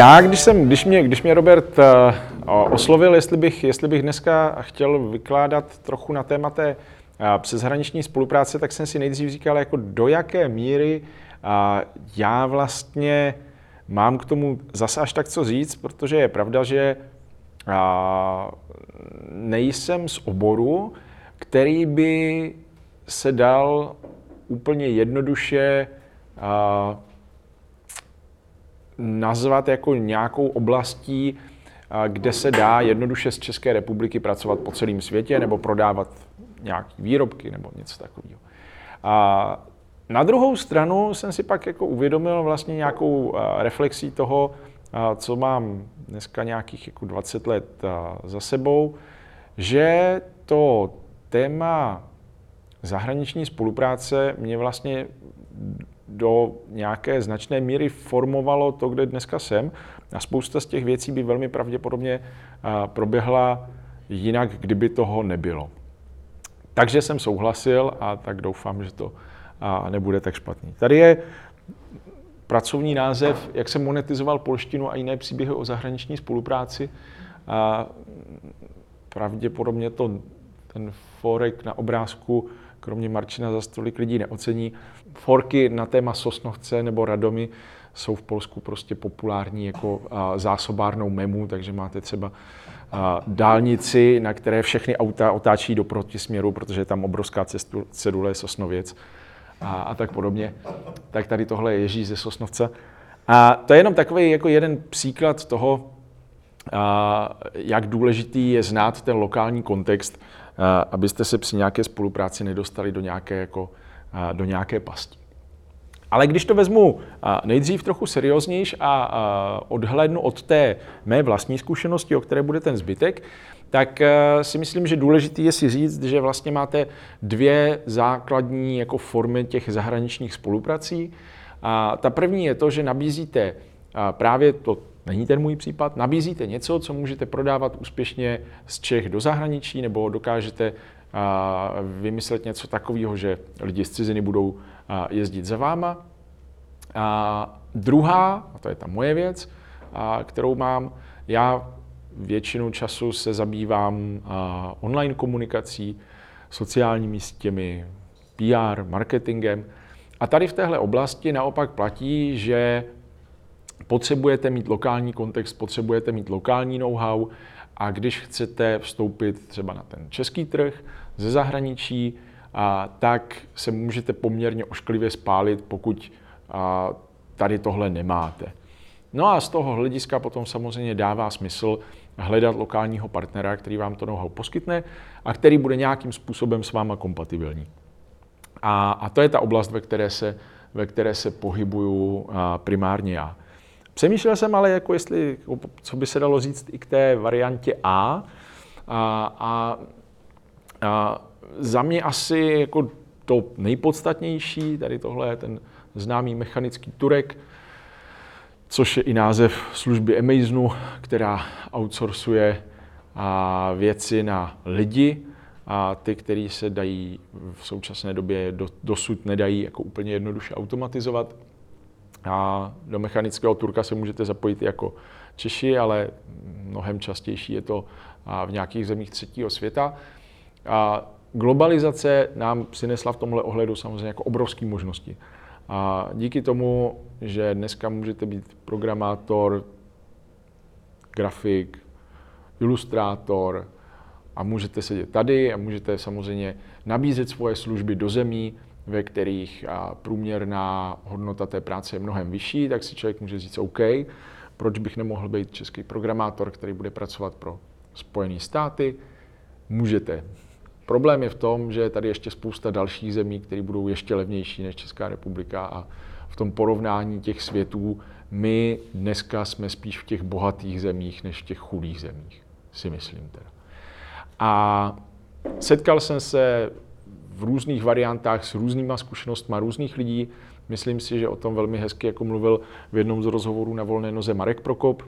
Já, když, jsem, když, mě, když mě Robert uh, oslovil, jestli bych, jestli bych dneska chtěl vykládat trochu na téma té uh, přeshraniční spolupráce, tak jsem si nejdřív říkal, jako do jaké míry uh, já vlastně mám k tomu zase až tak co říct, protože je pravda, že nejsem z oboru, který by se dal úplně jednoduše nazvat jako nějakou oblastí, kde se dá jednoduše z České republiky pracovat po celém světě nebo prodávat nějaké výrobky nebo něco takového. A na druhou stranu jsem si pak jako uvědomil vlastně nějakou reflexí toho, co mám dneska nějakých jako 20 let za sebou, že to téma zahraniční spolupráce mě vlastně do nějaké značné míry formovalo to, kde dneska jsem. A spousta z těch věcí by velmi pravděpodobně proběhla jinak, kdyby toho nebylo. Takže jsem souhlasil a tak doufám, že to nebude tak špatný. Tady je pracovní název, jak jsem monetizoval polštinu a jiné příběhy o zahraniční spolupráci. A pravděpodobně to ten forek na obrázku kromě Marčina za tolik lidí neocení. Forky na téma Sosnovce nebo Radomy jsou v Polsku prostě populární jako zásobárnou memů, takže máte třeba dálnici, na které všechny auta otáčí do protisměru, protože je tam obrovská cestu, cedule Sosnověc a, a tak podobně. Tak tady tohle je Ježí ze Sosnovce. A to je jenom takový jako jeden příklad toho, a, jak důležitý je znát ten lokální kontext abyste se při nějaké spolupráci nedostali do nějaké, jako, do nějaké pasti. Ale když to vezmu nejdřív trochu serióznějš a odhlednu od té mé vlastní zkušenosti, o které bude ten zbytek, tak si myslím, že důležitý je si říct, že vlastně máte dvě základní jako formy těch zahraničních spoluprací. A ta první je to, že nabízíte právě to Není ten můj případ. Nabízíte něco, co můžete prodávat úspěšně z Čech do zahraničí, nebo dokážete vymyslet něco takového, že lidi z ciziny budou jezdit za váma. A druhá, a to je ta moje věc, kterou mám, já většinu času se zabývám online komunikací, sociálními sítěmi, PR, marketingem. A tady v téhle oblasti naopak platí, že potřebujete mít lokální kontext, potřebujete mít lokální know-how a když chcete vstoupit třeba na ten český trh ze zahraničí, a, tak se můžete poměrně ošklivě spálit, pokud a, tady tohle nemáte. No a z toho hlediska potom samozřejmě dává smysl hledat lokálního partnera, který vám to know-how poskytne a který bude nějakým způsobem s váma kompatibilní. A, a to je ta oblast, ve které se, ve které se pohybuju primárně já. Přemýšlel jsem ale, jako jestli, co by se dalo říct i k té variantě A. A, a, a za mě asi jako to nejpodstatnější, tady tohle je ten známý mechanický turek, což je i název služby Amazonu, která outsourcuje a věci na lidi a ty, který se dají v současné době do, dosud nedají jako úplně jednoduše automatizovat. A do mechanického turka se můžete zapojit jako Češi, ale mnohem častější je to v nějakých zemích třetího světa. A globalizace nám přinesla v tomhle ohledu samozřejmě jako obrovské možnosti. A díky tomu, že dneska můžete být programátor, grafik, ilustrátor a můžete sedět tady a můžete samozřejmě nabízet svoje služby do zemí, ve kterých průměrná hodnota té práce je mnohem vyšší, tak si člověk může říct OK, proč bych nemohl být český programátor, který bude pracovat pro Spojené státy. Můžete. Problém je v tom, že tady ještě spousta dalších zemí, které budou ještě levnější než Česká republika a v tom porovnání těch světů my dneska jsme spíš v těch bohatých zemích než v těch chudých zemích, si myslím teda. A setkal jsem se v různých variantách s různýma zkušenostmi různých lidí. Myslím si, že o tom velmi hezky jako mluvil v jednom z rozhovorů na volné noze Marek Prokop,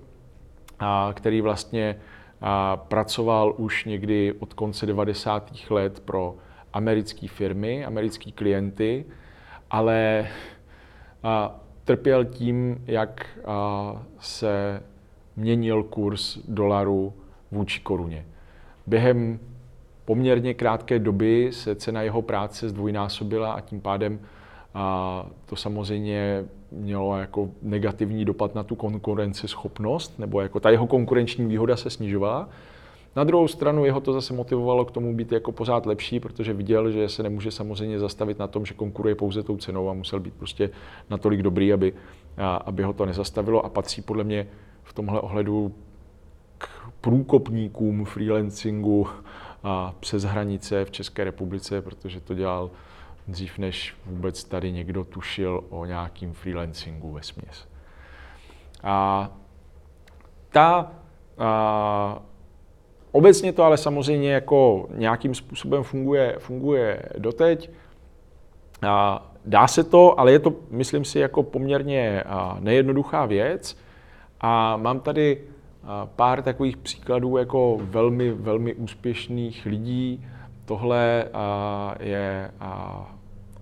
a, který vlastně a, pracoval už někdy od konce 90. let pro americké firmy, americké klienty, ale a, trpěl tím, jak se měnil kurz dolaru vůči koruně. Během poměrně krátké doby se cena jeho práce zdvojnásobila a tím pádem a to samozřejmě mělo jako negativní dopad na tu konkurenceschopnost, nebo jako ta jeho konkurenční výhoda se snižovala. Na druhou stranu jeho to zase motivovalo k tomu být jako pořád lepší, protože viděl, že se nemůže samozřejmě zastavit na tom, že konkuruje pouze tou cenou a musel být prostě natolik dobrý, aby, aby ho to nezastavilo a patří podle mě v tomhle ohledu k průkopníkům freelancingu a přes hranice v České republice, protože to dělal dřív, než vůbec tady někdo tušil o nějakým freelancingu ve směs. A ta a, obecně to ale samozřejmě jako nějakým způsobem funguje, funguje doteď. A, dá se to, ale je to, myslím si, jako poměrně nejednoduchá věc. A mám tady pár takových příkladů jako velmi, velmi úspěšných lidí. Tohle je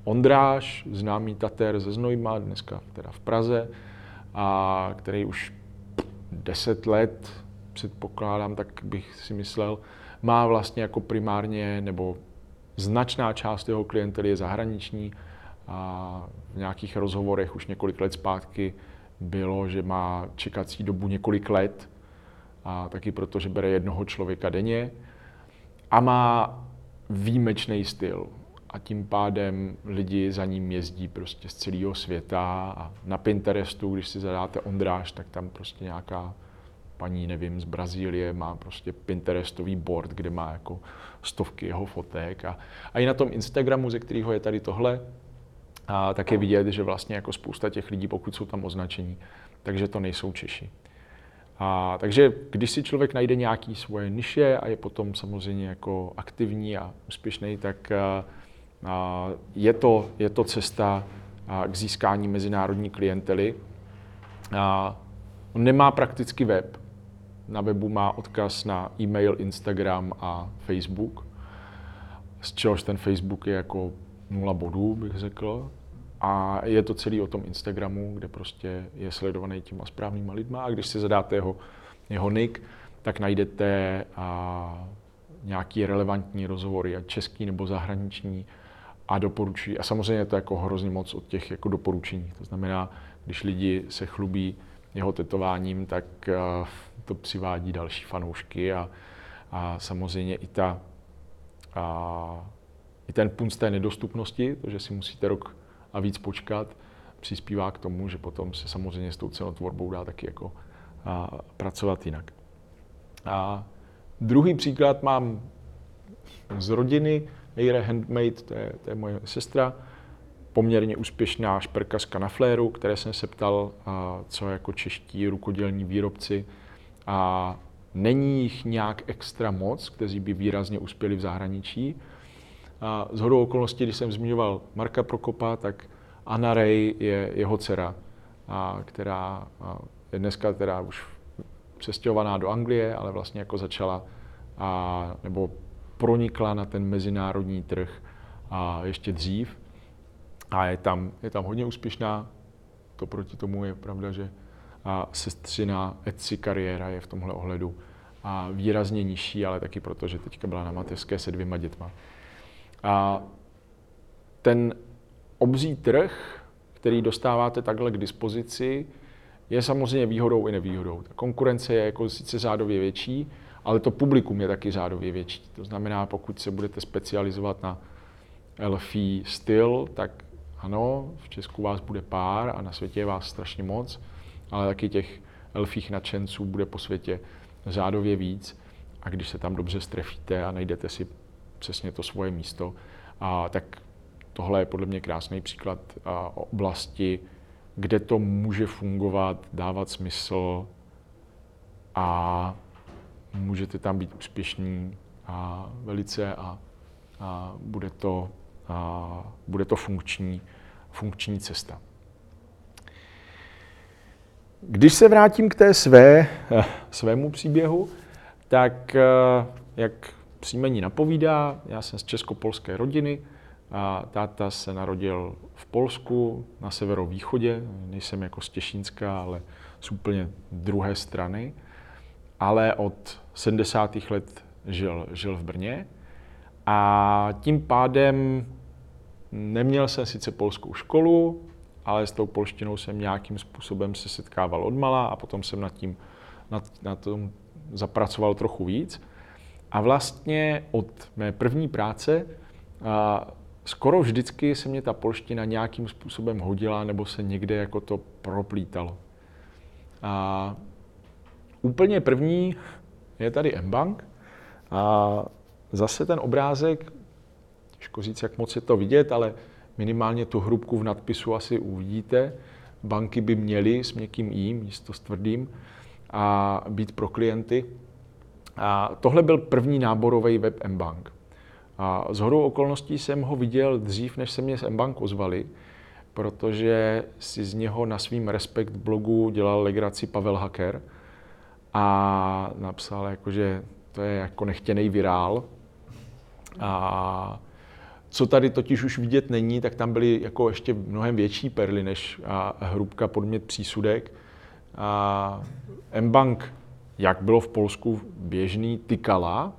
Ondráš, známý Tater ze Znojma, dneska teda v Praze, a který už deset let, předpokládám, tak bych si myslel, má vlastně jako primárně, nebo značná část jeho klientely je zahraniční. A v nějakých rozhovorech už několik let zpátky bylo, že má čekací dobu několik let, a taky proto, že bere jednoho člověka denně a má výjimečný styl a tím pádem lidi za ním jezdí prostě z celého světa a na Pinterestu, když si zadáte Ondráž, tak tam prostě nějaká paní, nevím, z Brazílie má prostě Pinterestový board, kde má jako stovky jeho fotek a, a i na tom Instagramu, ze kterého je tady tohle, a tak je vidět, že vlastně jako spousta těch lidí, pokud jsou tam označení, takže to nejsou Češi. A, takže když si člověk najde nějaký svoje niše a je potom samozřejmě jako aktivní a úspěšný, tak a, a, je, to, je to cesta a, k získání mezinárodní klientely. A, on nemá prakticky web. Na webu má odkaz na e-mail, Instagram a Facebook, z čehož ten Facebook je jako nula bodů, bych řekl. A je to celý o tom Instagramu, kde prostě je sledovaný těma správnýma lidma a když si zadáte jeho, jeho nick, tak najdete a, nějaký relevantní rozhovory, ať český nebo zahraniční, a doporučují. A samozřejmě je to jako hrozně moc od těch jako doporučení. To znamená, když lidi se chlubí jeho tetováním, tak uh, to přivádí další fanoušky a, a samozřejmě i ta a, i ten punc té nedostupnosti, to, že si musíte rok a víc počkat, přispívá k tomu, že potom se samozřejmě s tou cenotvorbou dá taky jako a, pracovat jinak. A druhý příklad mám z rodiny, Eire Handmade, to je, to je moje sestra, poměrně úspěšná šperkařka na fléru, které jsem se ptal, a, co jako čeští rukodělní výrobci. A není jich nějak extra moc, kteří by výrazně uspěli v zahraničí. A z hodou okolností, když jsem zmiňoval Marka Prokopa, tak Anna Ray je jeho dcera, a, která a, je dneska teda už přestěhovaná do Anglie, ale vlastně jako začala a, nebo pronikla na ten mezinárodní trh a ještě dřív. A je tam, je tam hodně úspěšná. To proti tomu je pravda, že a sestřina Etsy kariéra je v tomhle ohledu a výrazně nižší, ale taky proto, že teďka byla na mateřské se dvěma dětma. A ten obří trh, který dostáváte takhle k dispozici, je samozřejmě výhodou i nevýhodou. Ta konkurence je jako sice řádově větší, ale to publikum je taky řádově větší. To znamená, pokud se budete specializovat na elfí styl, tak ano, v Česku vás bude pár a na světě je vás strašně moc, ale taky těch elfích nadšenců bude po světě řádově víc. A když se tam dobře strefíte a najdete si přesně to svoje místo, a, tak tohle je podle mě krásný příklad a, oblasti, kde to může fungovat, dávat smysl a můžete tam být úspěšní a velice a, a bude, to, a bude to funkční, funkční cesta. Když se vrátím k té své, svému příběhu, tak jak příjmení napovídá, já jsem z česko-polské rodiny, A táta se narodil v Polsku, na severovýchodě, nejsem jako z Těšínska, ale z úplně druhé strany, ale od 70. let žil, žil v Brně. A tím pádem neměl jsem sice polskou školu, ale s tou polštinou jsem nějakým způsobem se setkával odmala a potom jsem nad tím nad, na tom zapracoval trochu víc. A vlastně od mé první práce a skoro vždycky se mě ta polština nějakým způsobem hodila nebo se někde jako to proplítalo. A úplně první je tady Mbank a zase ten obrázek, těžko říct, jak moc je to vidět, ale minimálně tu hrubku v nadpisu asi uvidíte. Banky by měly s měkkým i místo s tvrdým a být pro klienty. A tohle byl první náborový web Mbank. A z hodou okolností jsem ho viděl dřív, než se mě z Mbank ozvali, protože si z něho na svým Respekt blogu dělal legraci Pavel Hacker a napsal, jako, že to je jako nechtěný virál. A co tady totiž už vidět není, tak tam byly jako ještě mnohem větší perly než hrubka podmět přísudek. A M-Bank, jak bylo v Polsku běžný, tykala,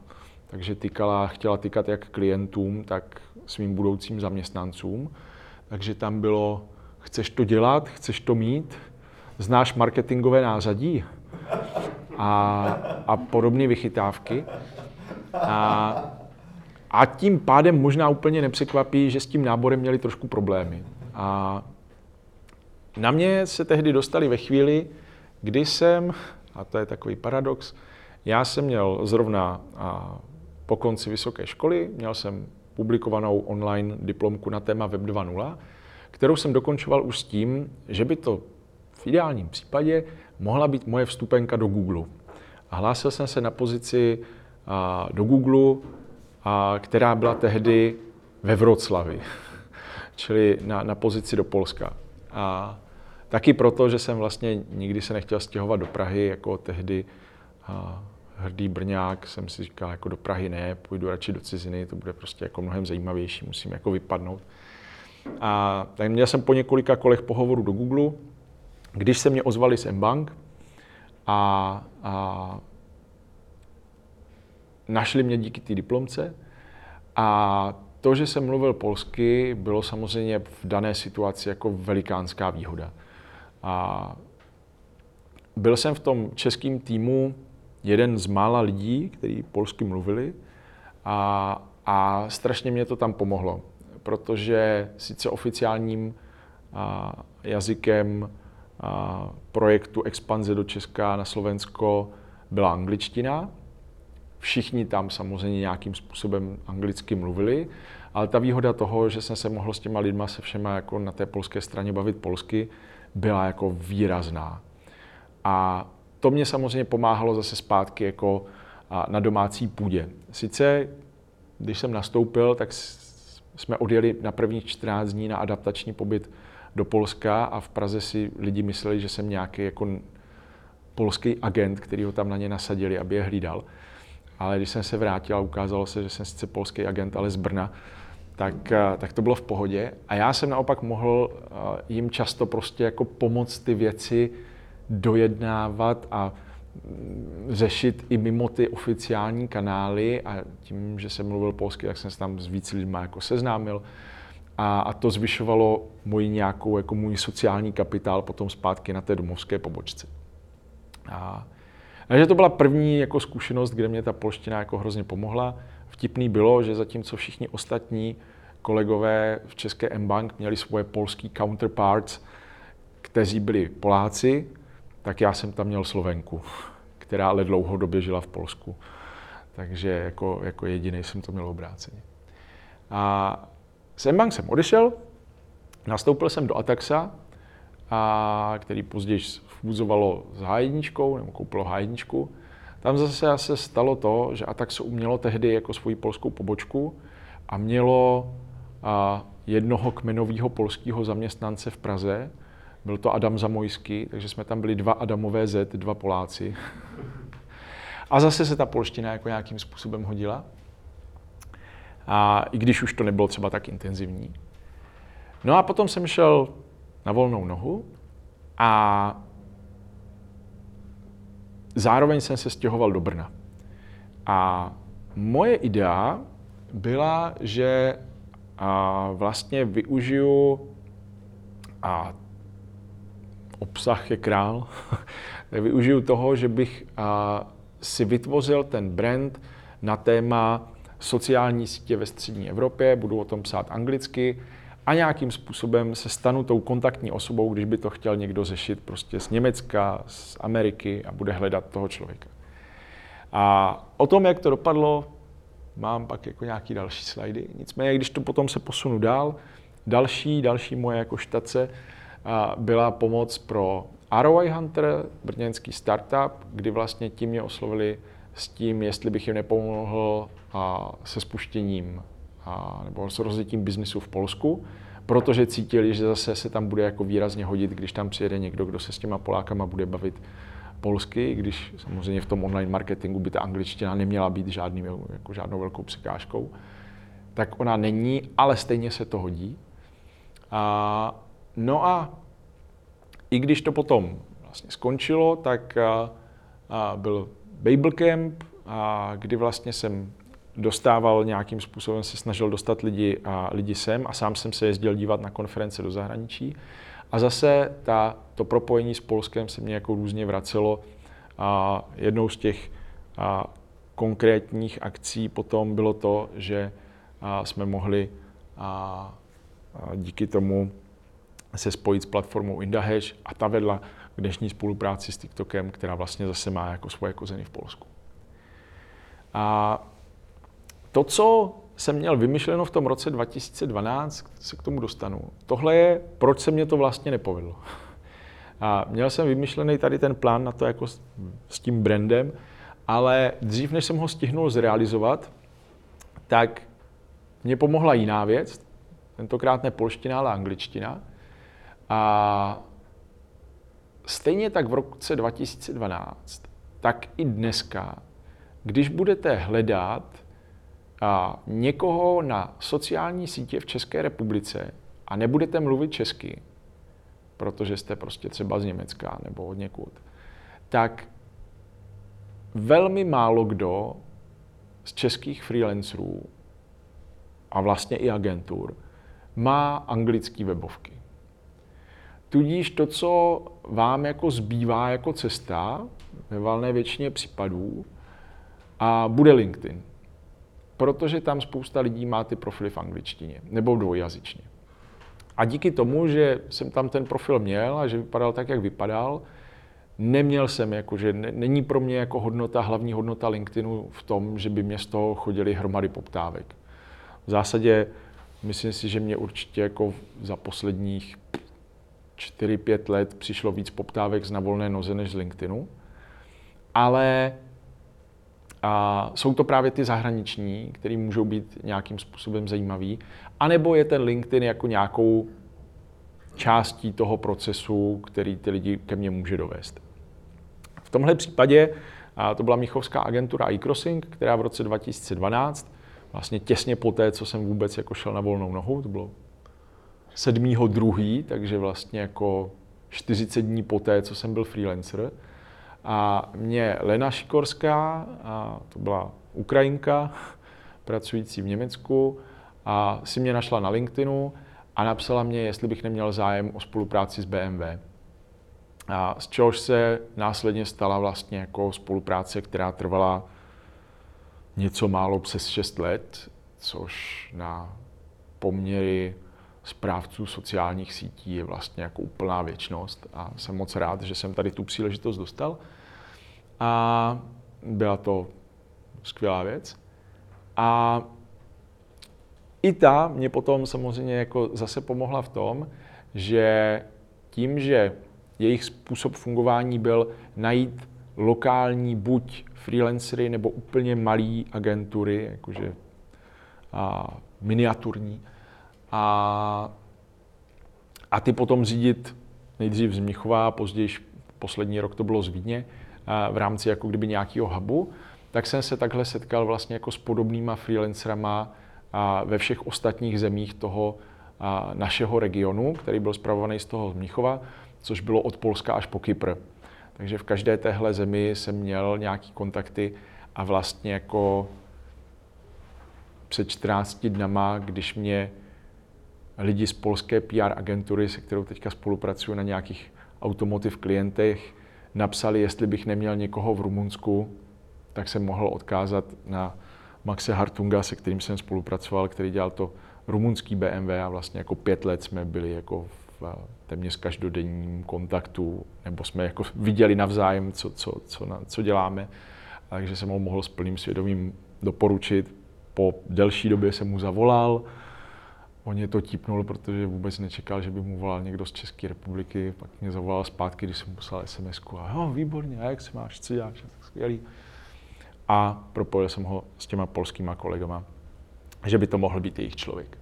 takže tykala, chtěla tykat jak klientům, tak svým budoucím zaměstnancům. Takže tam bylo, chceš to dělat, chceš to mít, znáš marketingové nářadí a, a podobné vychytávky. A, a tím pádem možná úplně nepřekvapí, že s tím náborem měli trošku problémy. A na mě se tehdy dostali ve chvíli, kdy jsem, a to je takový paradox, já jsem měl zrovna po konci vysoké školy, měl jsem publikovanou online diplomku na téma Web 2.0, kterou jsem dokončoval už s tím, že by to v ideálním případě mohla být moje vstupenka do Google. A hlásil jsem se na pozici do Google, která byla tehdy ve Vroclavi, čili na, na pozici do Polska. A Taky proto, že jsem vlastně nikdy se nechtěl stěhovat do Prahy, jako tehdy a hrdý Brňák, jsem si říkal, jako do Prahy ne, půjdu radši do ciziny, to bude prostě jako mnohem zajímavější, musím jako vypadnout. A tak měl jsem po několika kolech pohovoru do Google, když se mě ozvali z Mbank a, a našli mě díky té diplomce a to, že jsem mluvil polsky, bylo samozřejmě v dané situaci jako velikánská výhoda. A byl jsem v tom českém týmu jeden z mála lidí, kteří polsky mluvili a, a strašně mě to tam pomohlo, protože sice oficiálním a, jazykem a, projektu expanze do Česka na Slovensko byla angličtina. Všichni tam samozřejmě nějakým způsobem anglicky mluvili, ale ta výhoda toho, že jsem se mohl s těma lidma se všema jako na té polské straně bavit polsky, byla jako výrazná. A to mě samozřejmě pomáhalo zase zpátky jako na domácí půdě. Sice, když jsem nastoupil, tak jsme odjeli na prvních 14 dní na adaptační pobyt do Polska a v Praze si lidi mysleli, že jsem nějaký jako polský agent, který ho tam na ně nasadili, aby je hlídal. Ale když jsem se vrátil a ukázalo se, že jsem sice polský agent, ale z Brna, tak, eh, tak to bylo v pohodě. A já jsem naopak mohl eh, jim často prostě jako pomoct ty věci dojednávat a mm, řešit i mimo ty oficiální kanály a tím, že jsem mluvil polsky, tak jsem se tam s víc lidmi jako seznámil a, a to zvyšovalo můj nějakou, jako můj sociální kapitál potom zpátky na té domovské pobočce. A, takže to byla první jako zkušenost, kde mě ta polština jako hrozně pomohla. Vtipný bylo, že zatímco všichni ostatní kolegové v České M-Bank měli svoje polský counterparts, kteří byli Poláci, tak já jsem tam měl Slovenku, která ale dlouhodobě žila v Polsku. Takže jako, jako jediný jsem to měl obráceně. A z M-Bank jsem odešel, nastoupil jsem do Ataxa, a, který později fúzovalo s H1, nebo koupilo H1. Tam zase se stalo to, že Ataxo umělo tehdy jako svoji polskou pobočku a mělo a jednoho kmenového polského zaměstnance v Praze. Byl to Adam Zamojský, takže jsme tam byli dva Adamové Z, dva Poláci. A zase se ta polština jako nějakým způsobem hodila. a i když už to nebylo třeba tak intenzivní. No a potom jsem šel na volnou nohu a zároveň jsem se stěhoval do Brna. A moje idea byla, že a vlastně využiju a obsah je král, využiju toho, že bych a, si vytvořil ten brand na téma sociální sítě ve střední Evropě, budu o tom psát anglicky a nějakým způsobem se stanu tou kontaktní osobou, když by to chtěl někdo řešit prostě z Německa, z Ameriky a bude hledat toho člověka. A o tom, jak to dopadlo, mám pak jako nějaký další slajdy. Nicméně, když to potom se posunu dál, další, další moje jako štace byla pomoc pro ROI Hunter, brněnský startup, kdy vlastně tím mě oslovili s tím, jestli bych jim nepomohl se spuštěním nebo s rozjetím biznisu v Polsku, protože cítili, že zase se tam bude jako výrazně hodit, když tam přijede někdo, kdo se s těma Polákama bude bavit polsky, když samozřejmě v tom online marketingu by ta angličtina neměla být žádný, jako žádnou velkou překážkou, tak ona není, ale stejně se to hodí. A, no a i když to potom vlastně skončilo, tak a, a byl Babel Camp, a kdy vlastně jsem dostával nějakým způsobem, se snažil dostat lidi, a lidi sem a sám jsem se jezdil dívat na konference do zahraničí. A zase ta, to propojení s Polskem se mě jako různě vracelo. A jednou z těch a, konkrétních akcí potom bylo to, že a, jsme mohli a, a díky tomu se spojit s platformou Indahash a ta vedla k dnešní spolupráci s TikTokem, která vlastně zase má jako svoje kozeny v Polsku. A to, co jsem měl vymyšleno v tom roce 2012, se k tomu dostanu. Tohle je, proč se mě to vlastně nepovedlo. A měl jsem vymyšlený tady ten plán na to jako s, s tím brandem, ale dřív, než jsem ho stihnul zrealizovat, tak mě pomohla jiná věc, tentokrát ne polština, ale angličtina. A stejně tak v roce 2012, tak i dneska, když budete hledat a někoho na sociální sítě v České republice a nebudete mluvit česky, protože jste prostě třeba z Německa nebo od někud, tak velmi málo kdo z českých freelancerů a vlastně i agentur má anglické webovky. Tudíž to, co vám jako zbývá jako cesta, ve valné většině případů, a bude LinkedIn protože tam spousta lidí má ty profily v angličtině nebo dvojjazyčně. A díky tomu, že jsem tam ten profil měl a že vypadal tak, jak vypadal, neměl jsem, jako, že není pro mě jako hodnota, hlavní hodnota LinkedInu v tom, že by mě z toho chodili hromady poptávek. V zásadě myslím si, že mě určitě jako za posledních 4-5 let přišlo víc poptávek z na volné noze než z LinkedInu. Ale a jsou to právě ty zahraniční, které můžou být nějakým způsobem zajímavý, anebo je ten LinkedIn jako nějakou částí toho procesu, který ty lidi ke mně může dovést. V tomhle případě a to byla Michovská agentura iCrossing, která v roce 2012, vlastně těsně po té, co jsem vůbec jako šel na volnou nohu, to bylo 7. druhý, takže vlastně jako 40 dní poté, co jsem byl freelancer, a mě Lena Šikorská, a to byla Ukrajinka, pracující v Německu, a si mě našla na LinkedInu a napsala mě, jestli bych neměl zájem o spolupráci s BMW. A z čehož se následně stala vlastně jako spolupráce, která trvala něco málo přes 6 let, což na poměry správců sociálních sítí je vlastně jako úplná věčnost a jsem moc rád, že jsem tady tu příležitost dostal. A byla to skvělá věc. A i ta mě potom samozřejmě jako zase pomohla v tom, že tím, že jejich způsob fungování byl najít lokální buď freelancery nebo úplně malý agentury, jakože a, miniaturní, a, a ty potom řídit nejdřív z Mnichova, později poslední rok to bylo z Vídně, v rámci jako kdyby nějakého hubu, tak jsem se takhle setkal vlastně jako s podobnýma freelancerama ve všech ostatních zemích toho našeho regionu, který byl zpravovaný z toho Mnichova, což bylo od Polska až po Kypr. Takže v každé téhle zemi jsem měl nějaký kontakty a vlastně jako před 14 dnama, když mě lidi z polské PR agentury, se kterou teďka spolupracuju na nějakých automotiv klientech, napsali, jestli bych neměl někoho v Rumunsku, tak jsem mohl odkázat na Maxe Hartunga, se kterým jsem spolupracoval, který dělal to rumunský BMW a vlastně jako pět let jsme byli jako v téměř každodenním kontaktu, nebo jsme jako viděli navzájem, co, co, co, co děláme. Takže jsem ho mohl s plným svědomím doporučit. Po delší době jsem mu zavolal, On je to tipnul, protože vůbec nečekal, že by mu volal někdo z České republiky. Pak mě zavolal zpátky, když jsem mu poslal sms a jo, výborně, a jak se máš, co děláš, tak skvělý. A propojil jsem ho s těma polskýma kolegama, že by to mohl být jejich člověk.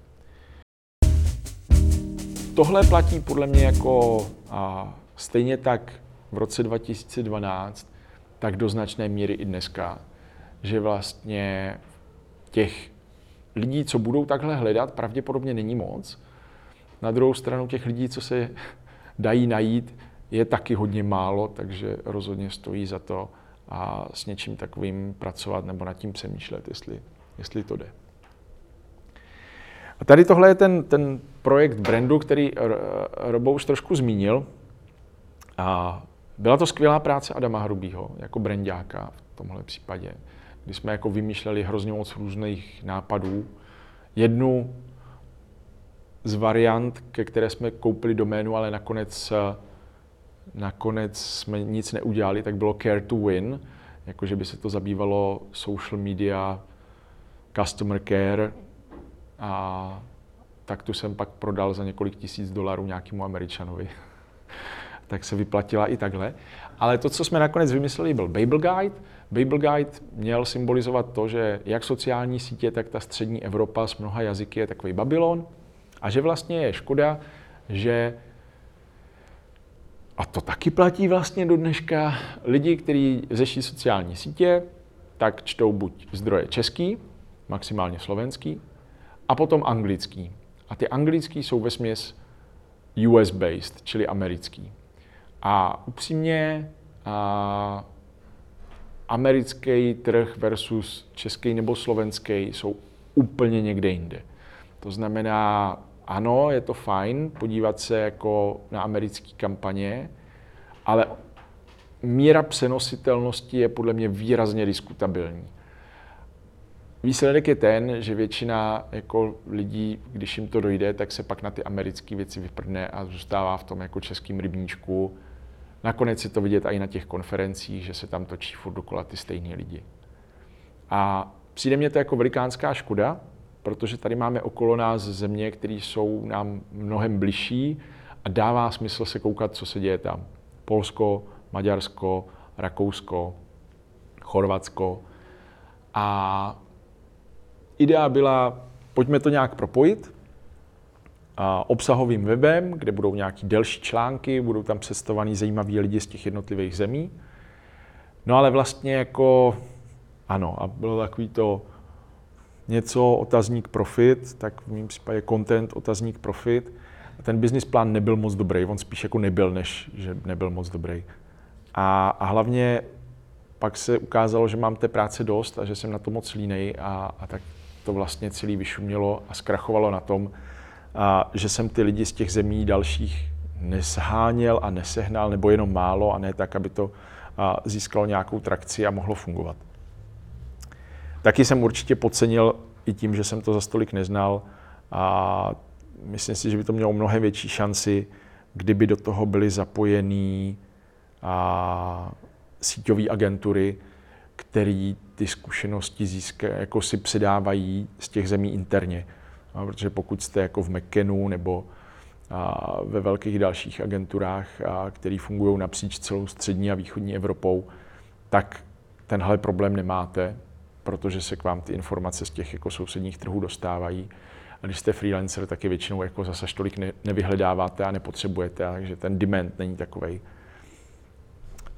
Tohle platí podle mě jako a stejně tak v roce 2012, tak do značné míry i dneska, že vlastně těch lidí, co budou takhle hledat, pravděpodobně není moc. Na druhou stranu těch lidí, co se dají najít, je taky hodně málo, takže rozhodně stojí za to a s něčím takovým pracovat nebo nad tím přemýšlet, jestli, jestli to jde. A tady tohle je ten, ten projekt brandu, který Robo už trošku zmínil. A byla to skvělá práce Adama Hrubýho jako brandáka v tomhle případě kdy jsme jako vymýšleli hrozně moc různých nápadů. Jednu z variant, ke které jsme koupili doménu, ale nakonec, nakonec jsme nic neudělali, tak bylo Care to Win, jakože by se to zabývalo social media, customer care a tak tu jsem pak prodal za několik tisíc dolarů nějakému američanovi. tak se vyplatila i takhle. Ale to, co jsme nakonec vymysleli, byl Babel Guide, Bible Guide měl symbolizovat to, že jak sociální sítě, tak ta střední Evropa s mnoha jazyky je takový Babylon a že vlastně je škoda, že a to taky platí vlastně do dneška. Lidi, kteří řeší sociální sítě, tak čtou buď zdroje český, maximálně slovenský, a potom anglický. A ty anglický jsou ve směs US-based, čili americký. A upřímně, a americký trh versus český nebo slovenský jsou úplně někde jinde. To znamená, ano, je to fajn podívat se jako na americké kampaně, ale míra přenositelnosti je podle mě výrazně diskutabilní. Výsledek je ten, že většina jako lidí, když jim to dojde, tak se pak na ty americké věci vyprdne a zůstává v tom jako českým rybníčku Nakonec je to vidět i na těch konferencích, že se tam točí furt dokola ty stejní lidi. A přijde mně to jako velikánská škoda, protože tady máme okolo nás země, které jsou nám mnohem bližší a dává smysl se koukat, co se děje tam. Polsko, Maďarsko, Rakousko, Chorvatsko. A idea byla, pojďme to nějak propojit, obsahovým webem, kde budou nějaký delší články, budou tam představovaný zajímaví lidi z těch jednotlivých zemí. No ale vlastně jako, ano, a bylo takový to něco, otazník profit, tak v mém případě content, otazník profit. A ten business plán nebyl moc dobrý, on spíš jako nebyl, než že nebyl moc dobrý. A, a hlavně pak se ukázalo, že mám té práce dost a že jsem na to moc línej a, a tak to vlastně celý vyšumělo a zkrachovalo na tom, a že jsem ty lidi z těch zemí dalších nesháněl a nesehnal, nebo jenom málo, a ne tak, aby to získalo nějakou trakci a mohlo fungovat. Taky jsem určitě podcenil i tím, že jsem to za stolik neznal a myslím si, že by to mělo mnohem větší šanci, kdyby do toho byly zapojený a síťové agentury, který ty zkušenosti získa, jako si předávají z těch zemí interně. No, protože pokud jste jako v McKenu nebo a ve velkých dalších agenturách, které fungují napříč celou střední a východní Evropou, tak tenhle problém nemáte, protože se k vám ty informace z těch jako sousedních trhů dostávají. A když jste freelancer, tak je většinou jako zase tolik ne, nevyhledáváte a nepotřebujete, takže ten demand není takový.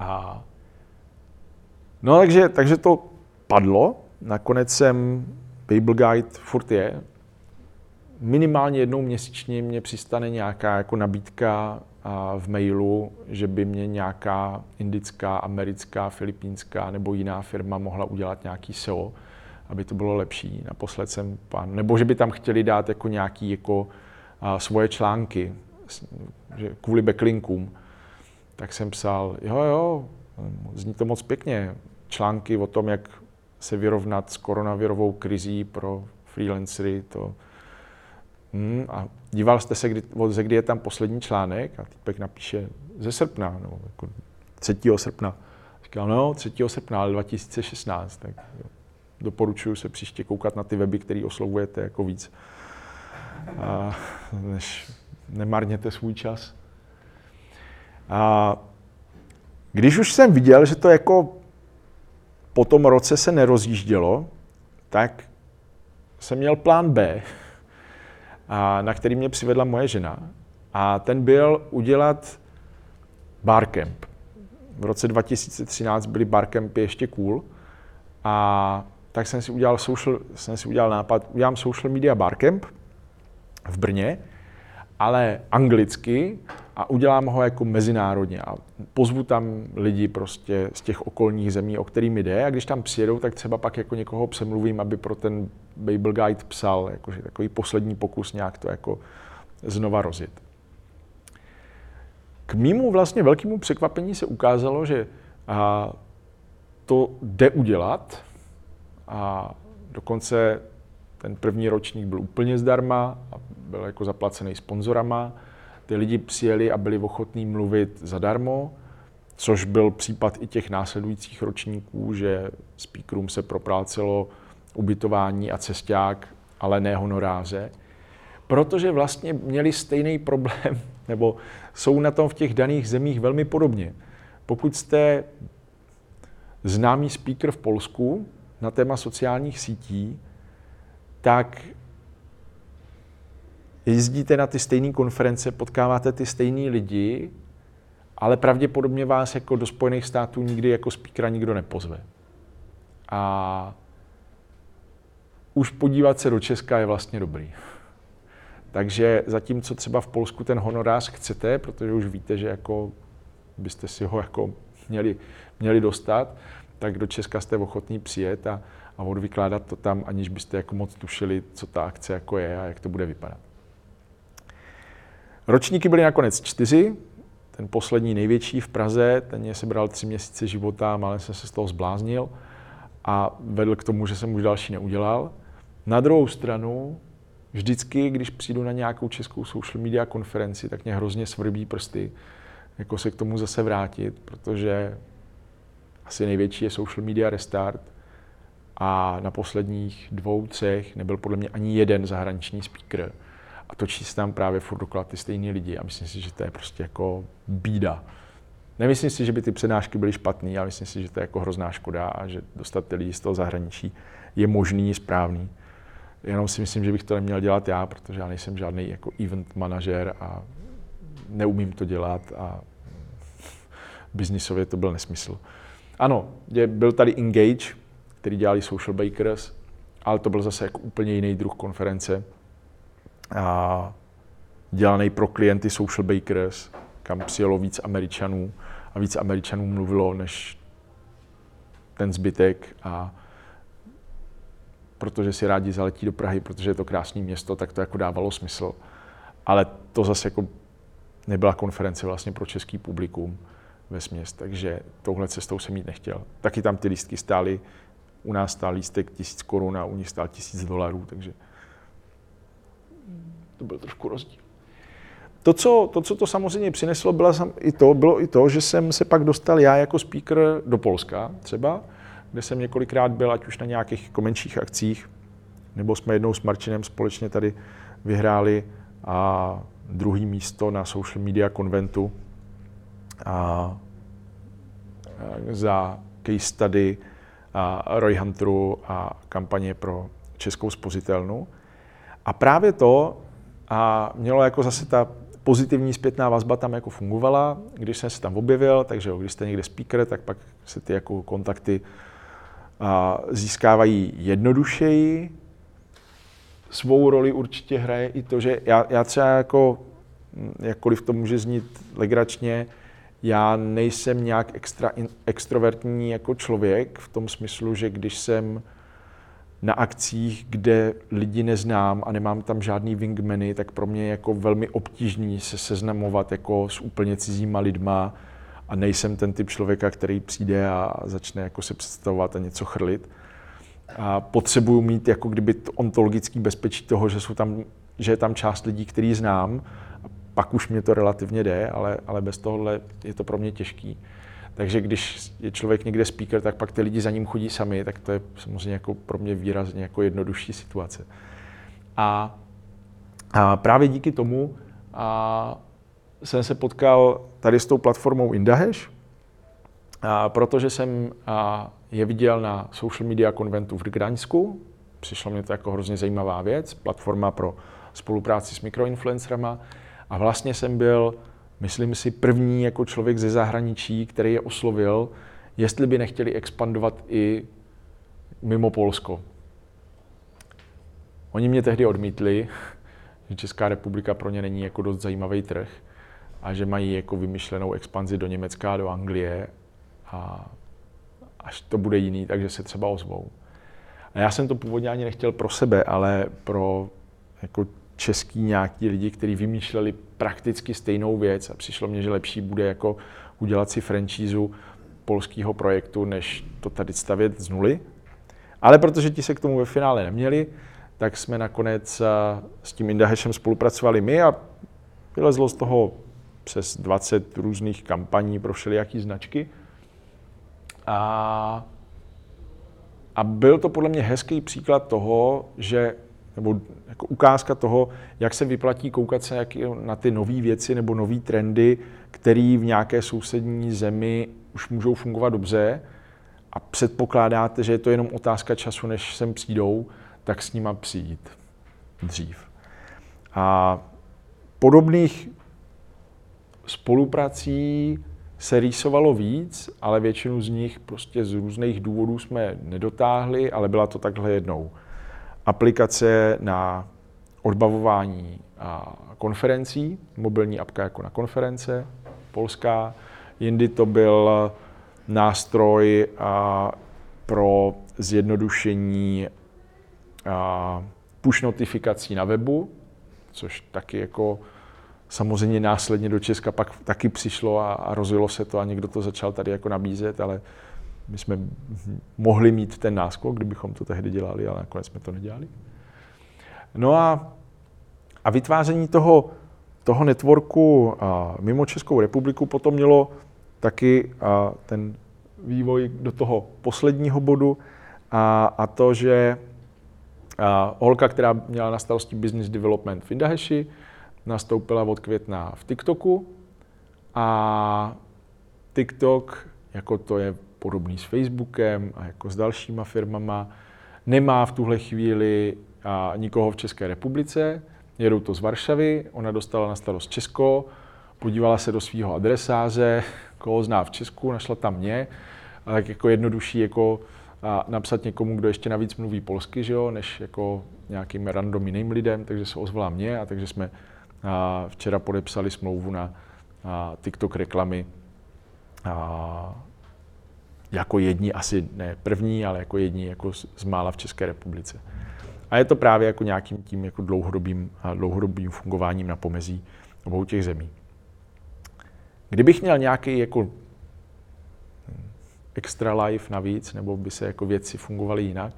A... No takže, takže to padlo. Nakonec jsem Bible Guide furt je. Minimálně jednou měsíčně mě přistane nějaká jako nabídka v mailu, že by mě nějaká indická, americká, filipínská nebo jiná firma mohla udělat nějaký SEO, aby to bylo lepší. Naposled jsem nebo že by tam chtěli dát jako nějaký jako svoje články, že kvůli backlinkům. Tak jsem psal, jo, jo, zní to moc pěkně, články o tom, jak se vyrovnat s koronavirovou krizí pro freelancery, to, Hmm, a díval jste se, kdy, ze kdy je tam poslední článek a týpek napíše ze srpna, no, jako 3. srpna. Říkal, no, 3. srpna, ale 2016, tak doporučuji se příště koukat na ty weby, které oslovujete jako víc. A, než nemarněte svůj čas. A když už jsem viděl, že to jako po tom roce se nerozjíždělo, tak jsem měl plán B, a na který mě přivedla moje žena. A ten byl udělat barcamp. V roce 2013 byly barcampy ještě cool. A tak jsem si udělal, social, jsem si udělal nápad, udělám social media barcamp v Brně, ale anglicky a udělám ho jako mezinárodně a pozvu tam lidi prostě z těch okolních zemí, o kterými jde a když tam přijedou, tak třeba pak jako někoho přemluvím, aby pro ten Bible Guide psal, jakože takový poslední pokus nějak to jako znova rozjet. K mýmu vlastně velkému překvapení se ukázalo, že a, to jde udělat a dokonce ten první ročník byl úplně zdarma a byl jako zaplacený sponzorama ty lidi přijeli a byli ochotní mluvit zadarmo, což byl případ i těch následujících ročníků, že speakerům se proplácelo ubytování a cesták, ale ne honoráře, protože vlastně měli stejný problém, nebo jsou na tom v těch daných zemích velmi podobně. Pokud jste známý speaker v Polsku na téma sociálních sítí, tak jezdíte na ty stejné konference, potkáváte ty stejný lidi, ale pravděpodobně vás jako do Spojených států nikdy jako speakera nikdo nepozve. A už podívat se do Česka je vlastně dobrý. Takže zatímco třeba v Polsku ten honorář chcete, protože už víte, že jako byste si ho jako měli, měli dostat, tak do Česka jste ochotní přijet a, a odvykládat to tam, aniž byste jako moc tušili, co ta akce jako je a jak to bude vypadat. Ročníky byly nakonec čtyři, ten poslední největší v Praze, ten mě sebral tři měsíce života, ale jsem se z toho zbláznil a vedl k tomu, že jsem už další neudělal. Na druhou stranu, vždycky, když přijdu na nějakou českou social media konferenci, tak mě hrozně svrbí prsty, jako se k tomu zase vrátit, protože asi největší je social media restart a na posledních dvou, třech nebyl podle mě ani jeden zahraniční speaker a točí se tam právě furt dokola ty stejní lidi a myslím si, že to je prostě jako bída. Nemyslím si, že by ty přednášky byly špatné, ale myslím si, že to je jako hrozná škoda a že dostat ty lidi z toho zahraničí je možný, správný. Jenom si myslím, že bych to neměl dělat já, protože já nejsem žádný jako event manažer a neumím to dělat a biznisově to byl nesmysl. Ano, byl tady Engage, který dělali Social Bakers, ale to byl zase jako úplně jiný druh konference a dělaný pro klienty Social Bakers, kam přijelo víc Američanů a víc Američanů mluvilo než ten zbytek a protože si rádi zaletí do Prahy, protože je to krásné město, tak to jako dávalo smysl. Ale to zase jako nebyla konference vlastně pro český publikum ve směs, takže touhle cestou jsem jít nechtěl. Taky tam ty lístky stály, u nás stál lístek tisíc korun a u nich stál tisíc dolarů, takže to byl trošku rozdíl. To co, to, co to samozřejmě přineslo, bylo i to, bylo i to, že jsem se pak dostal já jako speaker do Polska třeba, kde jsem několikrát byl, ať už na nějakých komenčích akcích, nebo jsme jednou s Marčinem společně tady vyhráli a druhý místo na social media konventu a za case study a Roy Hunteru a kampaně pro českou spozitelnu. A právě to a mělo jako zase ta pozitivní zpětná vazba tam jako fungovala, když jsem se tam objevil, takže když jste někde speaker, tak pak se ty jako kontakty získávají jednodušeji. Svou roli určitě hraje i to, že já, já třeba jako, jakkoliv to může znít legračně, já nejsem nějak extra in, extrovertní jako člověk v tom smyslu, že když jsem na akcích, kde lidi neznám a nemám tam žádný wingmany, tak pro mě je jako velmi obtížný se seznamovat jako s úplně cizíma lidma a nejsem ten typ člověka, který přijde a začne jako se představovat a něco chrlit. A potřebuju mít jako kdyby ontologický bezpečí toho, že, jsou tam, že je tam část lidí, který znám, a pak už mě to relativně jde, ale, ale bez tohohle je to pro mě těžký. Takže když je člověk někde speaker, tak pak ty lidi za ním chodí sami, tak to je samozřejmě jako pro mě výrazně jako jednodušší situace. A, a právě díky tomu a jsem se potkal tady s tou platformou Indahash, a protože jsem a, je viděl na social media konventu v Gdaňsku. Přišlo mě to jako hrozně zajímavá věc, platforma pro spolupráci s mikroinfluencerama. A vlastně jsem byl myslím si, první jako člověk ze zahraničí, který je oslovil, jestli by nechtěli expandovat i mimo Polsko. Oni mě tehdy odmítli, že Česká republika pro ně není jako dost zajímavý trh a že mají jako vymyšlenou expanzi do Německa, do Anglie a až to bude jiný, takže se třeba ozvou. A já jsem to původně ani nechtěl pro sebe, ale pro jako český nějaký lidi, kteří vymýšleli prakticky stejnou věc a přišlo mně, že lepší bude jako udělat si franšízu polského projektu, než to tady stavět z nuly. Ale protože ti se k tomu ve finále neměli, tak jsme nakonec eh, s tím Indahešem spolupracovali my a vylezlo z toho přes 20 různých kampaní pro všelijaký značky. A, a byl to podle mě hezký příklad toho, že nebo jako ukázka toho, jak se vyplatí koukat se na ty nové věci nebo nové trendy, které v nějaké sousední zemi už můžou fungovat dobře a předpokládáte, že je to jenom otázka času, než sem přijdou, tak s nima přijít dřív. A podobných spoluprací se rýsovalo víc, ale většinu z nich prostě z různých důvodů jsme nedotáhli, ale byla to takhle jednou aplikace na odbavování konferencí, mobilní apka jako na konference, polská. Jindy to byl nástroj pro zjednodušení push notifikací na webu, což taky jako samozřejmě následně do Česka pak taky přišlo a, a rozjelo se to a někdo to začal tady jako nabízet, ale my jsme mohli mít ten náskok, kdybychom to tehdy dělali, ale nakonec jsme to nedělali. No a, a vytváření toho, toho networku a, mimo Českou republiku potom mělo taky a, ten vývoj do toho posledního bodu a, a to, že a, holka, která měla na starosti business development v Indaheši, nastoupila od května v TikToku a TikTok, jako to je podobný s Facebookem a jako s dalšíma firmama. Nemá v tuhle chvíli a nikoho v České republice, jedou to z Varšavy, ona dostala na starost Česko, podívala se do svého adresáře, koho zná v Česku, našla tam mě, a tak jako jednodušší jako a napsat někomu, kdo ještě navíc mluví polsky, že jo, než jako nějakým random jiným lidem, takže se ozvala mě a takže jsme a včera podepsali smlouvu na a TikTok reklamy a jako jedni, asi ne první, ale jako jedni jako z mála v České republice. A je to právě jako nějakým tím jako dlouhodobým, dlouhodobým fungováním na pomezí obou těch zemí. Kdybych měl nějaký jako extra life navíc, nebo by se jako věci fungovaly jinak,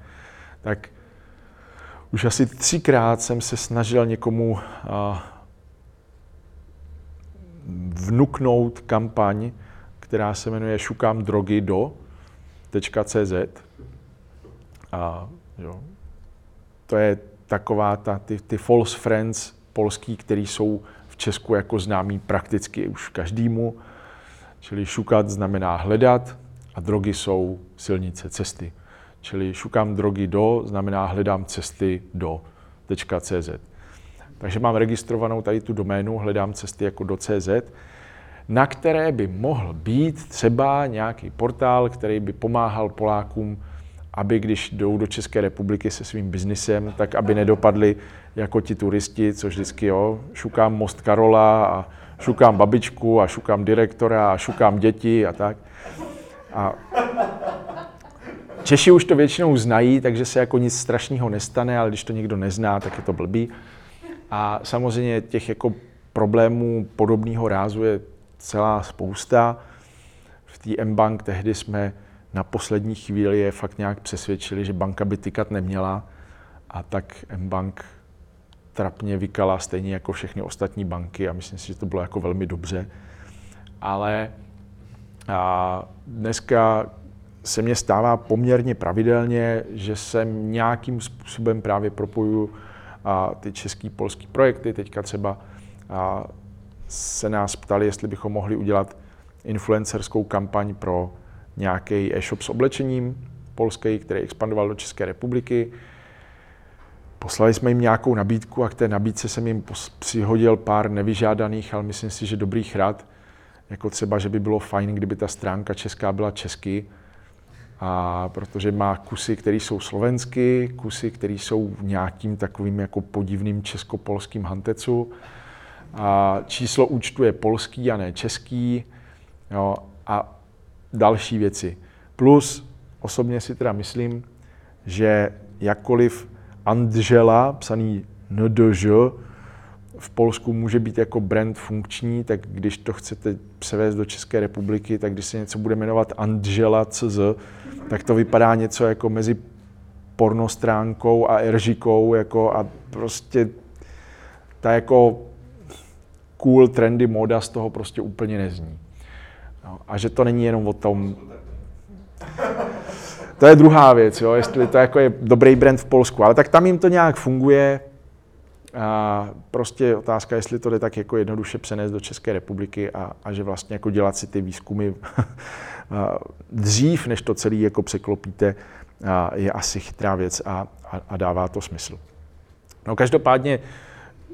tak už asi třikrát jsem se snažil někomu vnuknout kampaň, která se jmenuje Šukám drogy do, .cz. A jo, to je taková ta, ty, ty false friends polský, který jsou v Česku jako známí prakticky už každému. Čili šukat znamená hledat a drogy jsou silnice, cesty. Čili šukám drogy do znamená hledám cesty do .cz. Takže mám registrovanou tady tu doménu, hledám cesty jako do CZ na které by mohl být třeba nějaký portál, který by pomáhal Polákům aby když jdou do České republiky se svým biznisem, tak aby nedopadli jako ti turisti, což vždycky jo, šukám Most Karola a šukám babičku a šukám direktora a šukám děti a tak. A Češi už to většinou znají, takže se jako nic strašného nestane, ale když to někdo nezná, tak je to blbý. A samozřejmě těch jako problémů podobného rázu je celá spousta. V té M-Bank tehdy jsme na poslední chvíli je fakt nějak přesvědčili, že banka by tykat neměla a tak M-Bank trapně vykala stejně jako všechny ostatní banky a myslím si, že to bylo jako velmi dobře. Ale a dneska se mně stává poměrně pravidelně, že se nějakým způsobem právě propojuju a ty český, polský projekty. Teďka třeba a se nás ptali, jestli bychom mohli udělat influencerskou kampaň pro nějaký e-shop s oblečením polský, který expandoval do České republiky. Poslali jsme jim nějakou nabídku a k té nabídce jsem jim přihodil pár nevyžádaných, ale myslím si, že dobrých rad, jako třeba, že by bylo fajn, kdyby ta stránka česká byla česky, a protože má kusy, které jsou slovensky, kusy, které jsou v nějakým takovým jako podivným česko-polským hantecu. A číslo účtu je polský a ne český. Jo, a další věci. Plus osobně si teda myslím, že jakkoliv Andžela, psaný NDŽ, v Polsku může být jako brand funkční, tak když to chcete převést do České republiky, tak když se něco bude jmenovat Angela CZ, tak to vypadá něco jako mezi pornostránkou a eržikou jako a prostě ta jako cool, trendy moda z toho prostě úplně nezní. No, a že to není jenom o tom... To je druhá věc, jo, jestli to jako je dobrý brand v Polsku, ale tak tam jim to nějak funguje, a prostě otázka, jestli to jde tak jako jednoduše přenést do České republiky a, a že vlastně jako dělat si ty výzkumy dřív, než to celé jako překlopíte, je asi chytrá věc a, a, a dává to smysl. No každopádně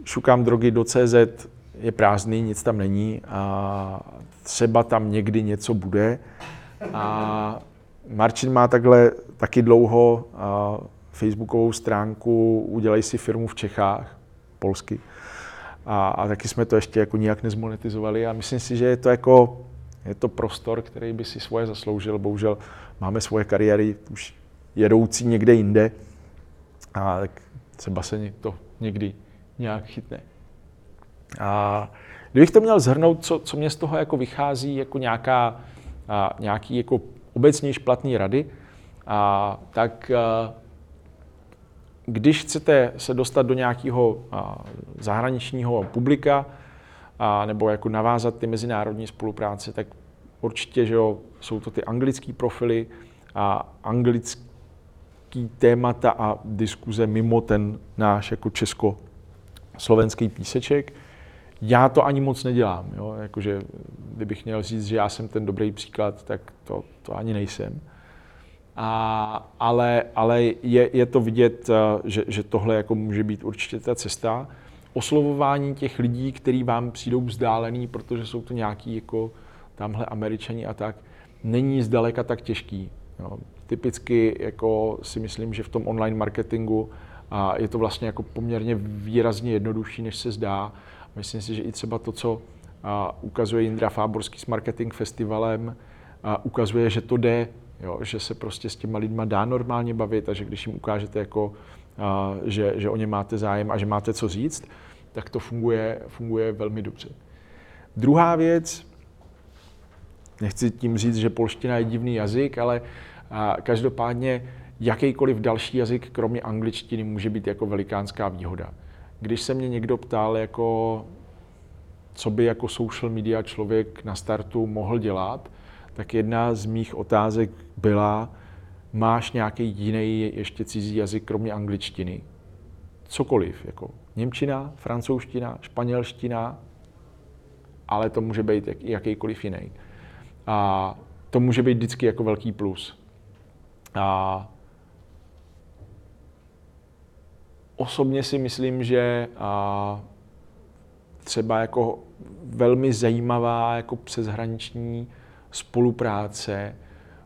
šukám drogy do CZ, je prázdný, nic tam není a třeba tam někdy něco bude. A Marcin má takhle taky dlouho facebookovou stránku Udělej si firmu v Čechách, polsky. A, a taky jsme to ještě jako nijak nezmonetizovali a myslím si, že je to jako, je to prostor, který by si svoje zasloužil. Bohužel máme svoje kariéry už jedoucí někde jinde a tak třeba se to někdy nějak chytne. A kdybych to měl zhrnout, co, co mě z toho jako vychází jako nějaká, a, nějaký jako obecně platný rady, a, tak a, když chcete se dostat do nějakého zahraničního publika a, nebo jako navázat ty mezinárodní spolupráce, tak určitě, že jo, jsou to ty anglické profily a anglický témata a diskuze mimo ten náš jako česko-slovenský píseček. Já to ani moc nedělám, jo? Jakože, kdybych měl říct, že já jsem ten dobrý příklad, tak to, to ani nejsem. A, ale ale je, je to vidět, eh, že, že tohle jako může být určitě ta cesta. Oslovování těch lidí, kteří vám přijdou vzdálený, protože jsou to nějaký jako tamhle američani a tak, není zdaleka tak těžký. Jo. Typicky jako si myslím, že v tom online marketingu a je to vlastně jako poměrně výrazně jednodušší, než se zdá. Myslím si, že i třeba to, co ukazuje Jindra Fáborský s Marketing Festivalem, ukazuje, že to jde jo, že se prostě s těma lidma dá normálně bavit a že když jim ukážete, jako, a, že, že o ně máte zájem a že máte co říct, tak to funguje, funguje velmi dobře. Druhá věc, nechci tím říct, že polština je divný jazyk, ale a, každopádně jakýkoliv další jazyk, kromě angličtiny, může být jako velikánská výhoda. Když se mě někdo ptal, jako, co by jako social media člověk na startu mohl dělat, tak jedna z mých otázek byla, máš nějaký jiný ještě cizí jazyk, kromě angličtiny? Cokoliv, jako Němčina, francouzština, španělština, ale to může být jak, jakýkoliv jiný. A to může být vždycky jako velký plus. A osobně si myslím, že a třeba jako velmi zajímavá jako přeshraniční spolupráce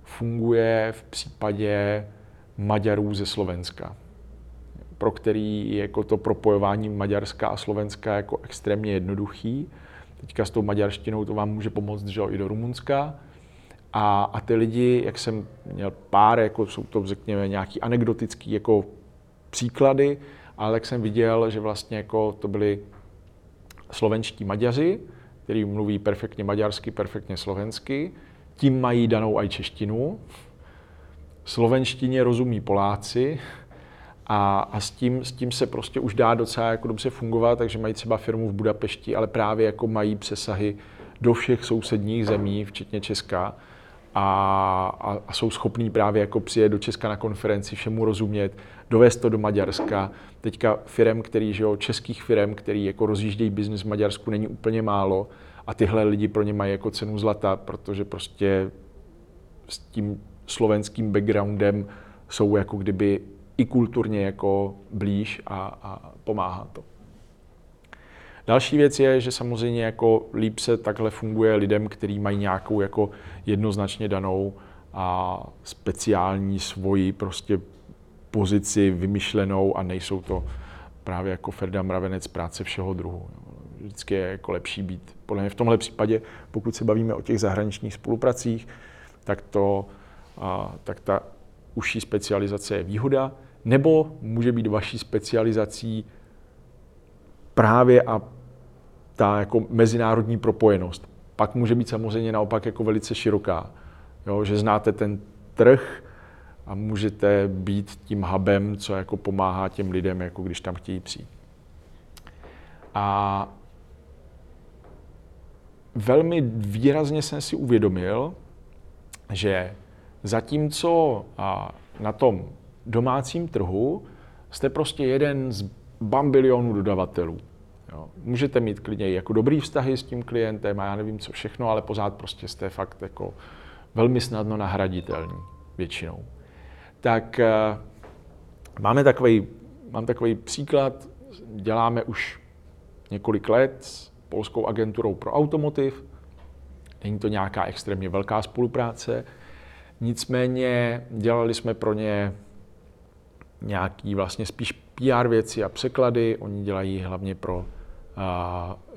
funguje v případě Maďarů ze Slovenska, pro který je jako to propojování Maďarska a Slovenska jako extrémně jednoduchý. Teďka s tou maďarštinou to vám může pomoct že i do Rumunska. A, a ty lidi, jak jsem měl pár, jako jsou to řekněme nějaký anekdotický jako příklady, ale jak jsem viděl, že vlastně jako to byli slovenští Maďaři, který mluví perfektně maďarsky, perfektně slovensky, tím mají danou i češtinu. Slovenštině rozumí Poláci. A, a s, tím, s tím se prostě už dá docela jako dobře fungovat, takže mají třeba firmu v Budapešti, ale právě jako mají přesahy do všech sousedních zemí, včetně Česka a, a, jsou schopní právě jako přijet do Česka na konferenci, všemu rozumět, dovést to do Maďarska. Teďka firm, který, že jo, českých firm, který jako rozjíždějí biznis v Maďarsku, není úplně málo a tyhle lidi pro ně mají jako cenu zlata, protože prostě s tím slovenským backgroundem jsou jako kdyby i kulturně jako blíž a, a pomáhá to. Další věc je, že samozřejmě jako líp se takhle funguje lidem, kteří mají nějakou jako jednoznačně danou a speciální svoji prostě pozici vymyšlenou a nejsou to právě jako Ferda Mravenec práce všeho druhu. Vždycky je jako lepší být. Podle mě v tomhle případě, pokud se bavíme o těch zahraničních spolupracích, tak, to, a, tak ta užší specializace je výhoda, nebo může být vaší specializací právě a ta jako mezinárodní propojenost. Pak může být samozřejmě naopak jako velice široká, jo, že znáte ten trh a můžete být tím hubem, co jako pomáhá těm lidem, jako když tam chtějí přijít. A velmi výrazně jsem si uvědomil, že zatímco na tom domácím trhu jste prostě jeden z bambilionů dodavatelů. Jo. Můžete mít klidně jako dobrý vztahy s tím klientem a já nevím co všechno, ale pořád prostě jste fakt jako velmi snadno nahraditelný většinou. Tak eh, máme takový, mám takový příklad, děláme už několik let s polskou agenturou pro automotiv. Není to nějaká extrémně velká spolupráce, nicméně dělali jsme pro ně nějaký vlastně spíš PR věci a překlady. Oni dělají hlavně pro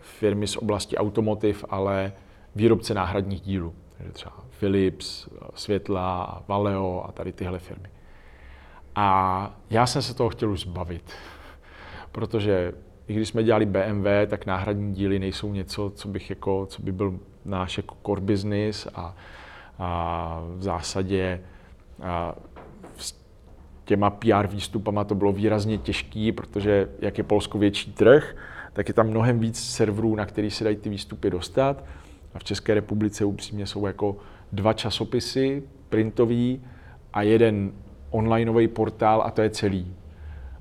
firmy z oblasti automotiv, ale výrobce náhradních dílů. Takže třeba Philips, Světla, Valeo a tady tyhle firmy. A já jsem se toho chtěl už zbavit, protože i když jsme dělali BMW, tak náhradní díly nejsou něco, co, bych jako, co by byl náš jako core business a, a v zásadě a s těma PR výstupama to bylo výrazně těžký, protože jak je Polsko větší trh, tak je tam mnohem víc serverů, na který se dají ty výstupy dostat. A v České republice upřímně jsou jako dva časopisy printový a jeden onlineový portál a to je celý.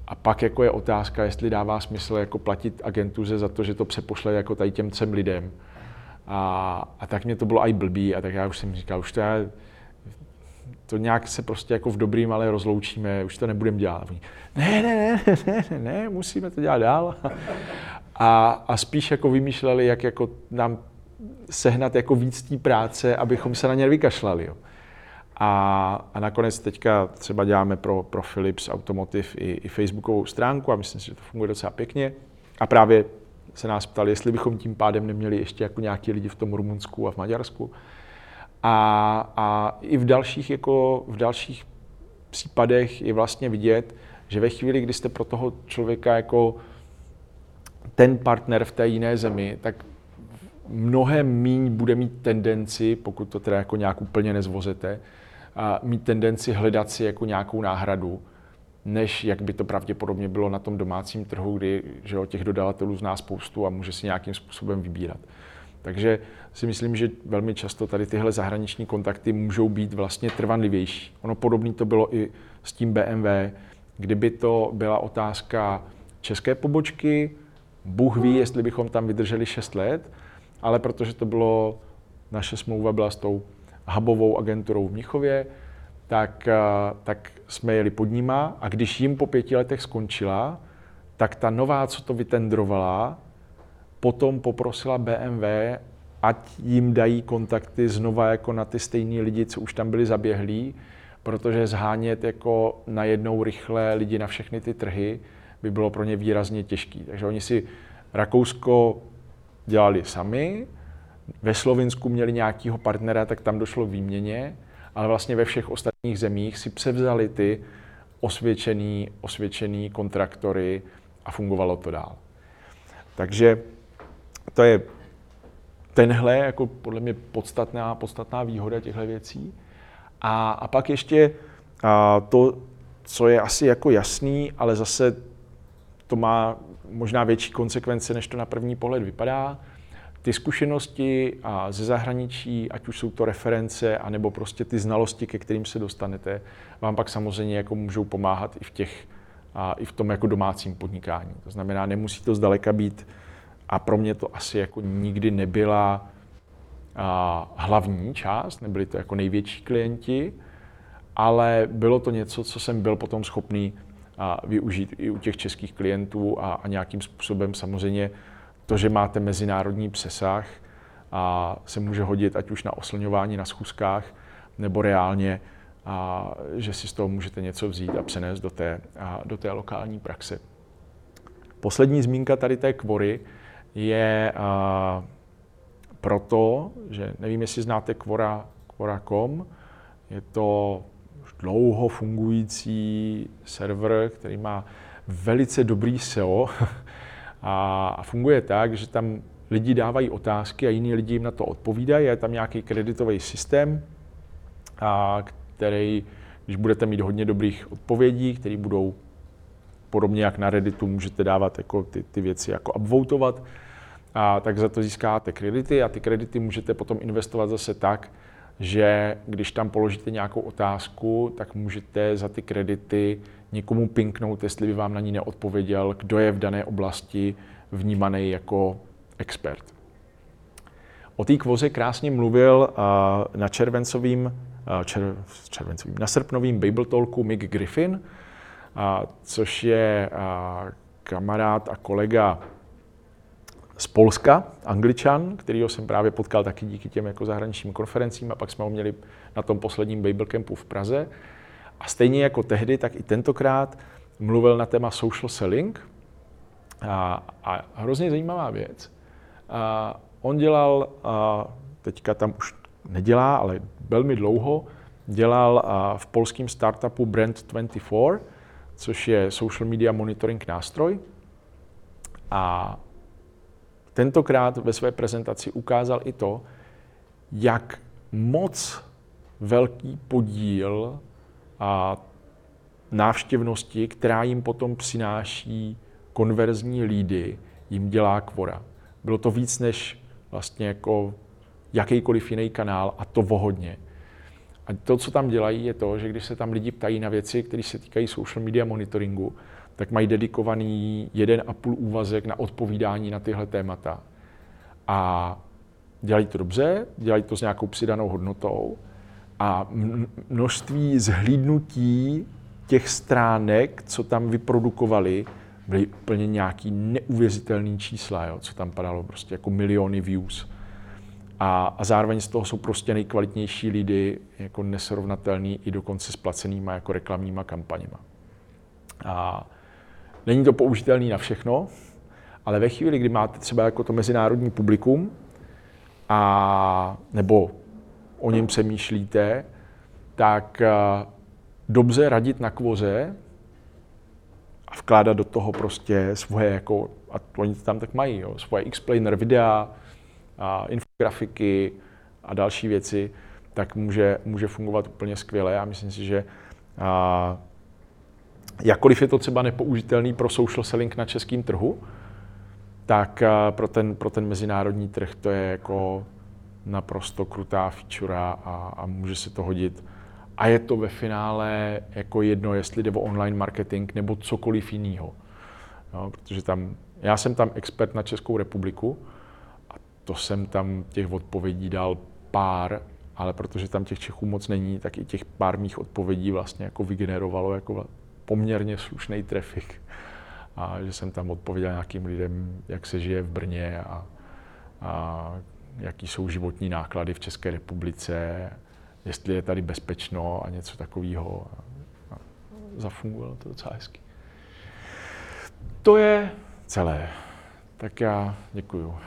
A pak jako je otázka, jestli dává smysl jako platit agentuře za to, že to přepošle jako tady těm třem lidem. A, a tak mě to bylo i blbý a tak já už jsem říkal, už to já, to nějak se prostě jako v dobrým ale rozloučíme, už to nebudeme dělat. Ne, ne, ne, ne, ne, ne, musíme to dělat dál a, a spíš jako vymýšleli, jak jako nám sehnat jako víc té práce, abychom se na ně vykašlali. Jo. A, a nakonec teďka třeba děláme pro, pro Philips Automotive i, i facebookovou stránku a myslím si, že to funguje docela pěkně. A právě se nás ptali, jestli bychom tím pádem neměli ještě jako nějaký lidi v tom Rumunsku a v Maďarsku. A, a i v dalších, jako v dalších případech je vlastně vidět, že ve chvíli, kdy jste pro toho člověka jako ten partner v té jiné zemi, tak mnohem míň bude mít tendenci, pokud to teda jako nějak úplně nezvozete, a mít tendenci hledat si jako nějakou náhradu, než jak by to pravděpodobně bylo na tom domácím trhu, kdy že jo, těch dodavatelů zná spoustu a může si nějakým způsobem vybírat. Takže si myslím, že velmi často tady tyhle zahraniční kontakty můžou být vlastně trvanlivější. Ono podobné to bylo i s tím BMW. Kdyby to byla otázka české pobočky, Bůh ví, jestli bychom tam vydrželi 6 let, ale protože to bylo, naše smlouva byla s tou hubovou agenturou v Mnichově, tak, eh, tak jsme jeli pod nima a když jim po pěti letech skončila, tak ta nová, co to vytendrovala, potom poprosila BMW, ať jim dají kontakty znova jako na ty stejní lidi, co už tam byli zaběhlí, protože zhánět jako najednou rychle lidi na všechny ty trhy by bylo pro ně výrazně těžké. Takže oni si Rakousko dělali sami, ve Slovinsku měli nějakého partnera, tak tam došlo k výměně, ale vlastně ve všech ostatních zemích si převzali ty osvědčený, osvědčený kontraktory a fungovalo to dál. Takže to je tenhle jako podle mě podstatná, podstatná výhoda těchto věcí. A, a pak ještě a to, co je asi jako jasný, ale zase to má možná větší konsekvence, než to na první pohled vypadá. Ty zkušenosti a ze zahraničí, ať už jsou to reference, anebo prostě ty znalosti, ke kterým se dostanete, vám pak samozřejmě jako můžou pomáhat i v těch, a i v tom jako domácím podnikání. To znamená, nemusí to zdaleka být, a pro mě to asi jako nikdy nebyla a, hlavní část, nebyli to jako největší klienti, ale bylo to něco, co jsem byl potom schopný a, využít i u těch českých klientů a, a nějakým způsobem samozřejmě to, že máte mezinárodní přesah a se může hodit ať už na oslňování na schůzkách, nebo reálně, a, že si z toho můžete něco vzít a přenést do té, a, do té lokální praxe. Poslední zmínka tady té kvory je a, proto, že nevím, jestli znáte Quora, Quora.com, je to dlouho fungující server, který má velice dobrý SEO a funguje tak, že tam lidi dávají otázky a jiní lidi jim na to odpovídají. Je tam nějaký kreditový systém, a který, když budete mít hodně dobrých odpovědí, které budou podobně jak na Redditu, můžete dávat jako ty, ty věci jako upvotovat, a tak za to získáte kredity a ty kredity můžete potom investovat zase tak, že když tam položíte nějakou otázku, tak můžete za ty kredity někomu pinknout, jestli by vám na ní neodpověděl, kdo je v dané oblasti vnímaný jako expert. O té kvoze krásně mluvil na červencovým, čer, červencovým, na srpnovým Bible Talku Mick Griffin, což je kamarád a kolega z Polska, Angličan, kterýho jsem právě potkal taky díky těm jako zahraničním konferencím a pak jsme ho měli na tom posledním Bible Campu v Praze. A stejně jako tehdy, tak i tentokrát mluvil na téma social selling. A, a hrozně zajímavá věc. A on dělal, a teďka tam už nedělá, ale velmi dlouho, dělal v polském startupu Brand24, což je social media monitoring nástroj. A tentokrát ve své prezentaci ukázal i to, jak moc velký podíl a návštěvnosti, která jim potom přináší konverzní lídy, jim dělá kvora. Bylo to víc než vlastně jako jakýkoliv jiný kanál a to vohodně. A to, co tam dělají, je to, že když se tam lidi ptají na věci, které se týkají social media monitoringu, tak mají dedikovaný jeden a půl úvazek na odpovídání na tyhle témata. A dělají to dobře, dělají to s nějakou přidanou hodnotou a množství zhlídnutí těch stránek, co tam vyprodukovali, byly úplně nějaký neuvěřitelný čísla, jo, co tam padalo, prostě jako miliony views. A, a zároveň z toho jsou prostě nejkvalitnější lidi, jako nesrovnatelný i dokonce s placenýma jako reklamníma kampaněma. A Není to použitelný na všechno, ale ve chvíli, kdy máte třeba jako to mezinárodní publikum, a, nebo o něm přemýšlíte, tak dobře radit na kvoze a vkládat do toho prostě svoje, jako, a oni to tam tak mají, jo, svoje explainer videa, a infografiky a další věci, tak může, může fungovat úplně skvěle. A myslím si, že a, jakkoliv je to třeba nepoužitelný pro social selling na českém trhu, tak eh, pro ten, pro ten mezinárodní trh to je jako naprosto krutá feature a, a může se to hodit. A je to ve finále jako jedno, jestli jde o online marketing nebo cokoliv jiného. No, protože tam, já jsem tam expert na Českou republiku a to jsem tam těch odpovědí dal pár, ale protože tam těch Čechů moc není, tak i těch pár mých odpovědí vlastně jako vygenerovalo jako poměrně slušný trafik. A že jsem tam odpověděl nějakým lidem, jak se žije v Brně a, a jaký jsou životní náklady v České republice, jestli je tady bezpečno a něco takového. A, zafungovalo to docela hezky. To je celé. Tak já děkuju.